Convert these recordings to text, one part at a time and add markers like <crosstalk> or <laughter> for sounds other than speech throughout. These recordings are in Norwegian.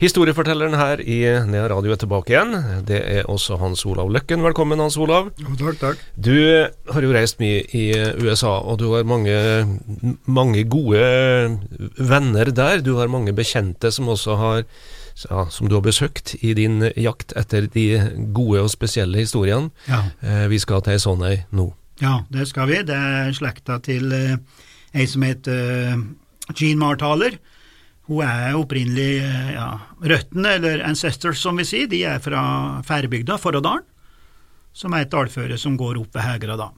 Historiefortelleren her i Nea Radio er tilbake igjen. Det er også Hans Olav Løkken. Velkommen, Hans Olav. Jo, takk, takk. Du har jo reist mye i USA, og du har mange, mange gode venner der. Du har mange bekjente som også har ja, som du har besøkt i din jakt etter de gode og spesielle historiene. Ja. Eh, vi skal til ei sånn ei nå. ja, det skal vi. Det er slekta til eh, ei som heter eh, Jean Marthaler. Hun er opprinnelig eh, ja, Røttene, eller ancestors som vi sier, de er fra Færbygda, Forådalen, som er et dalføre som går opp ved Hegra da.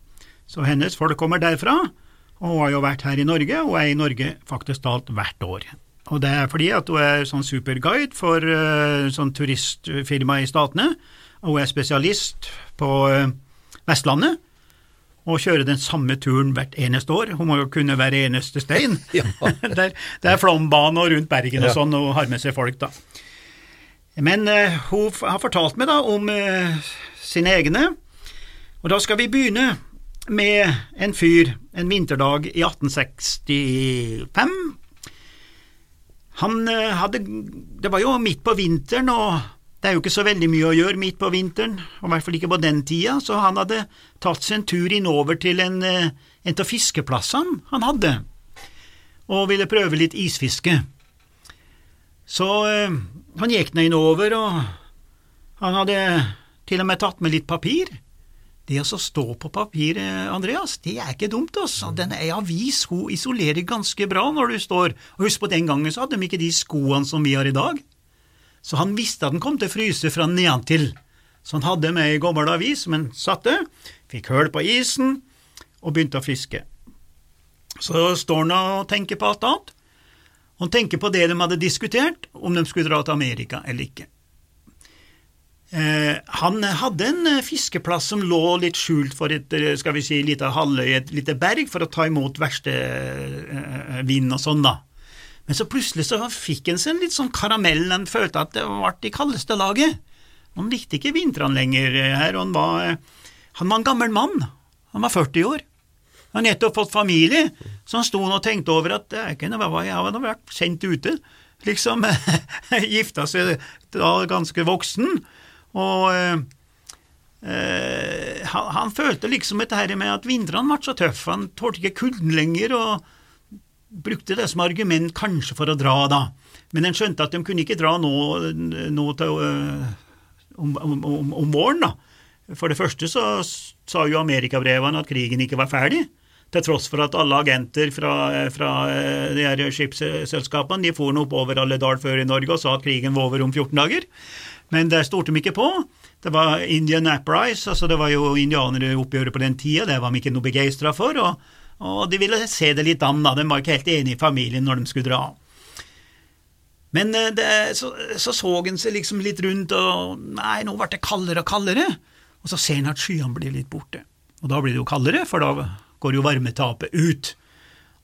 Så hennes folk kommer derfra, og hun har jo vært her i Norge, og er i Norge faktisk talt hvert år. Og det er fordi at hun er sånn superguide for uh, sånn turistfirma i Statene, og hun er spesialist på uh, Vestlandet, og kjøre den samme turen hvert eneste år. Hun må jo kunne hver eneste stein. <laughs> Ja. <laughs> det, er, flombane og rundt Bergen og sånn, og har med seg folk, da. Men uh, hun har fortalt meg da om uh, sine egne, og da skal vi begynne med en fyr en vinterdag i 1865. Han uh, hadde Det var jo midt på vinteren, og det er jo ikke så veldig mye å gjøre midt på vinteren, og i hvert fall ikke på den tida, så han hadde tatt seg en tur innover til en, eh, en av fiskeplassene han hadde, og ville prøve litt isfiske. Så øh, han gikk ned innover, og han hadde til og med tatt med litt papir. Det å stå på papir, eh, Andreas, det er ikke dumt, altså. Den ei avis hun isolerer ganske bra når du står, og husk på den gangen så hadde de ikke de skoene som vi har i dag. Så han visste at den kom til å fryse fra nedentil. Så han hadde med ei gammel avis som han satte, fikk høl på isen og begynte å fiske. Så står han og tenker på alt annet. Han tenker på det de hadde diskutert, om de skulle dra til Amerika eller ikke. Eh, han hadde en eh, fiskeplass som lå litt skjult for et eh, skal vi si, lite halvøy, et lite berg, for å ta imot verste eh, vind og sånn, da. Men så plutselig så fikk han seg en litt sånn karamell, han følte at det ble i kaldeste laget. Han likte ikke vintrene lenger eh, her, og han var, eh, han var en gammel mann. Han var 40 år. Han har nettopp fått familie, så han sto og tenkte over at jeg hadde vært sendt ute. <laughs> Liksom <laughs> gifta seg da ganske voksen, og eh, han, han følte liksom dette med at vintrene ble så tøffe, han tålte ikke kulden lenger, og brukte det som argument kanskje for å dra, da. Men en skjønte at de kunne ikke dra nå, nå til, øh, om, om, om, våren, da. For det første så sa jo amerikabrevene at krigen ikke var ferdig, til tross for at alle agenter fra, fra øh, de her skipsselskapene de for oppover alle dal før i Norge og sa at krigen var over om 14 dager. Men det stolte de ikke på. Det var Indian Uprise, altså det var jo indianeroppgjøret på den tida, det var de ikke noe begeistra for, og, og de ville se det litt an, da. De var ikke helt enige i familien når de skulle dra. Men eh, det, så, så så han seg liksom litt rundt, og nei, nå ble det kaldere og kaldere, og så ser han at skyene blir litt borte. Og da blir det jo kaldere, for da går jo varmetapet ut.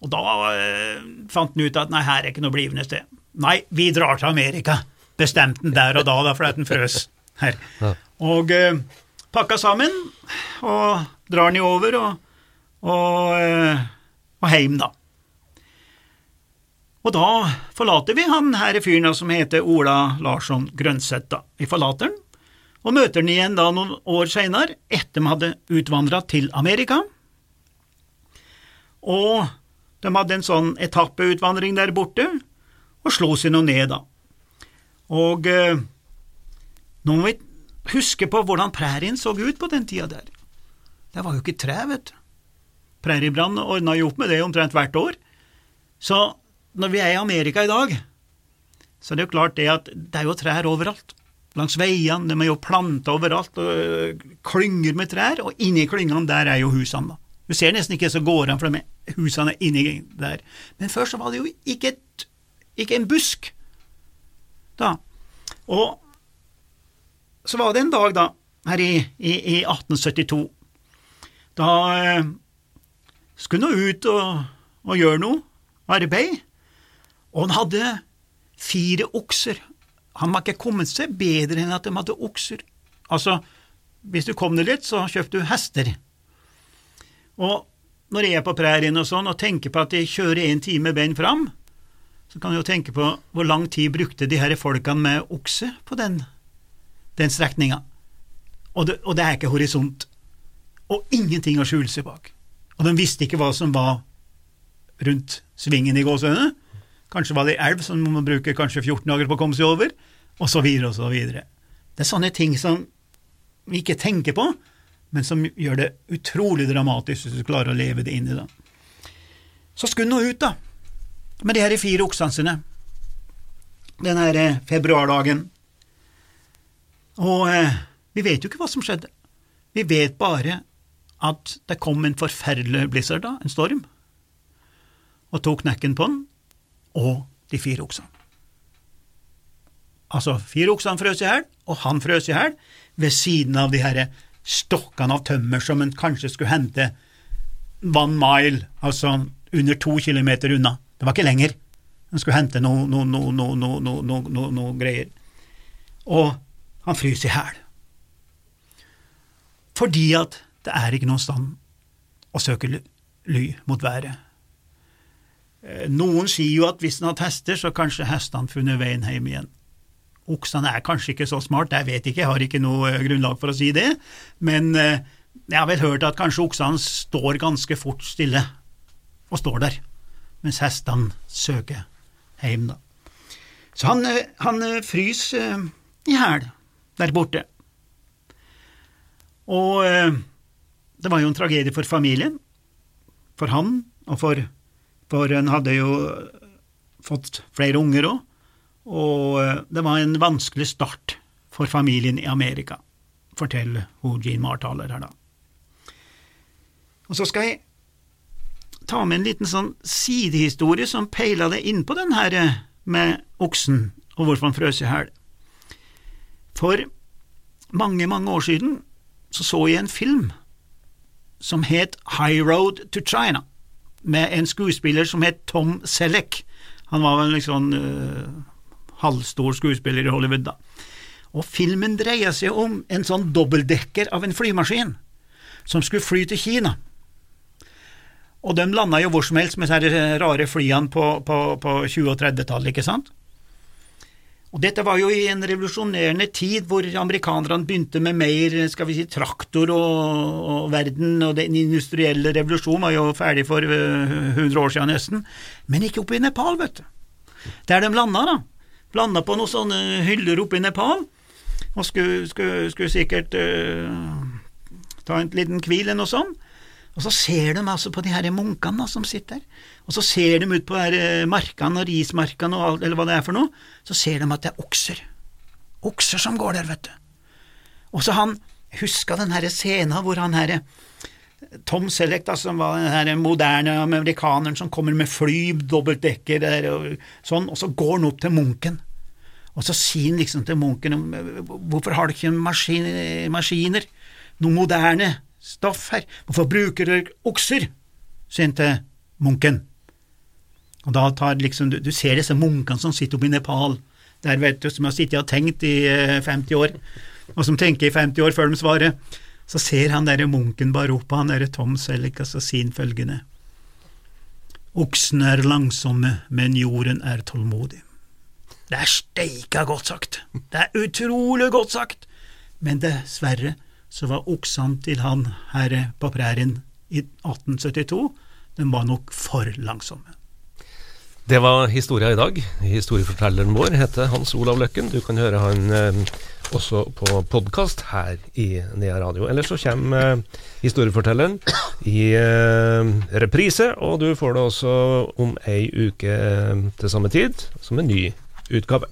Og da eh, fant han ut at nei, her er ikke noe blivende sted. Nei, vi drar til Amerika, bestemte han der og da, da fordi han frøs her. Og eh, pakka sammen, og drar han jo over, og, og, eh, og heim, da. Og da forlater vi han her fyren som heter Ola Larsson Grønseth. da. Vi forlater han, og møter han igjen da noen år seinere, etter de hadde utvandra til Amerika. Og de hadde en sånn etappeutvandring der borte, og slo seg nå ned, da. Og eh, nå må vi huske på hvordan prærien så ut på den tida der. Det var jo ikke tre, vet du. Præriebrann ordna jo opp med det omtrent hvert år. Så når vi er i Amerika i dag, så er det jo klart det at det er jo trær overalt. Langs veiene, de er jo planta overalt, og øh, klynger med trær, og inni klyngene der er jo husene, da. Du ser nesten ikke så gårdene, for de husene inni der. Men før så var det jo ikke, et, ikke en busk, da. Og så var det en dag, da, her i, i, i 1872, da eh, skulle nå ut og, og gjøre noe, arbeid, Og han hadde fire okser. Han var ikke kommet seg bedre enn at de hadde okser. Altså, hvis du kom deg litt, så kjøpte du hester. Og når jeg er på prærien og sånn, og tenker på at jeg kjører en time bein fram, så kan jeg jo tenke på hvor lang tid brukte de her folkene med okse på den, den strekninga. Og, og, det er ikke horisont. Og ingenting å skjule seg bak. Og de visste ikke hva som var rundt svingen i gåsehudene. Kanskje var det ei elv som man bruker kanskje 14 dager på å komme seg over, og så videre og så videre. Det er sånne ting som vi ikke tenker på, men som gjør det utrolig dramatisk hvis du klarer å leve det inn i det. Så skulle han nå ut, da, med de her fire oksene sine, den her eh, februardagen. Og eh, vi vet jo ikke hva som skjedde. Vi vet bare at det kom en forferdelig blizzard, da, en storm, og tok knekken på den, og de fire oksene. Altså, fire oksene frøs i hjel, og han frøs i hjel ved siden av de her stokkene av tømmer som en kanskje skulle hente one mile, altså under to kilometer unna. Det var ikke lenger. En skulle hente noe, noe, noe, noe, noe, noe, noe greier. Og han fryser i hjel. Fordi at det er ikke noen stand å søke ly mot været. Eh, noen sier jo at hvis en har hester, så kanskje hestene funnet veien hjem igjen. Oksene er kanskje ikke så smart, jeg vet ikke, jeg har ikke noe eh, grunnlag for å si det, men eh, jeg har vel hørt at kanskje oksene står ganske fort stille, og står der, mens hestene søker hjem, da. Så han, han fryser i hæl der borte. Og det var jo en tragedie for familien, for han, og for, for han hadde jo fått flere unger òg. Og eh, det var en vanskelig start for familien i Amerika, forteller hun Jean Martaler her, da. Og så skal jeg ta med en liten sånn sidehistorie som peila det innpå den her eh, med oksen og hvorfor han frøs i hæl. For mange, mange år siden så så jeg en film som het High Road to China, med en skuespiller som het Tom Selleck. Han var vel liksom uh, halvstor skuespiller i Hollywood, da. Og filmen dreier seg om en sånn dobbeltdekker av en flymaskin som skulle fly til Kina. Og de landa jo hvor som helst med disse rare flyene på, på, på 20- og 30-tallet, ikke sant? Og dette var jo i en revolusjonerende tid hvor amerikanerne begynte med mer skal vi si, traktor og, og verden, og den industrielle revolusjonen var jo ferdig for 100 eh, år siden nesten, men ikke oppe i Nepal, vet du. Der de landa, da, Landa på noen sånne hyller oppe i Nepal, og skulle, skulle, skulle sikkert uh, ta en liten hvil eller noe sånt. Og så ser de altså på de her munkene som sitter der, og så ser de ut på eh, markene og rismarkene og alt, eller hva det er for noe, så ser de at det er okser. Okser som går der, vet du. Og så han huska den her scenen hvor han herre Tom Selleck, da, som var den her moderne amerikaneren som kommer med fly, dobbeltdekker og sånn, og så går han opp til munken. Og så sier han liksom til munken hvorfor har du ikke maskin, maskiner, noe moderne stoff her, hvorfor bruker dere okser? sier til munken. Og da tar liksom, du, du ser disse munkene som sitter oppe i Nepal, der vet du, som har sittet og tenkt i 50 eh, år, og som tenker i 50 år før de svarer. Så ser han derre munken bare opp han derre Tom Selleck, og så sier han følgende. Oksene er langsomme, men jorden er tålmodig. Det er steika godt sagt. Det er utrolig godt sagt. Men dessverre så var oksene til han herre på prærien i 1872, de var nok for langsomme. Det var historia i dag. Historiefortelleren vår heter Hans Olav Løkken. Du kan høre han eh, også på podkast her i Nea Radio. Eller så kommer eh, historiefortelleren i eh, reprise, og du får det også om ei uke eh, til samme tid, som en ny utgave.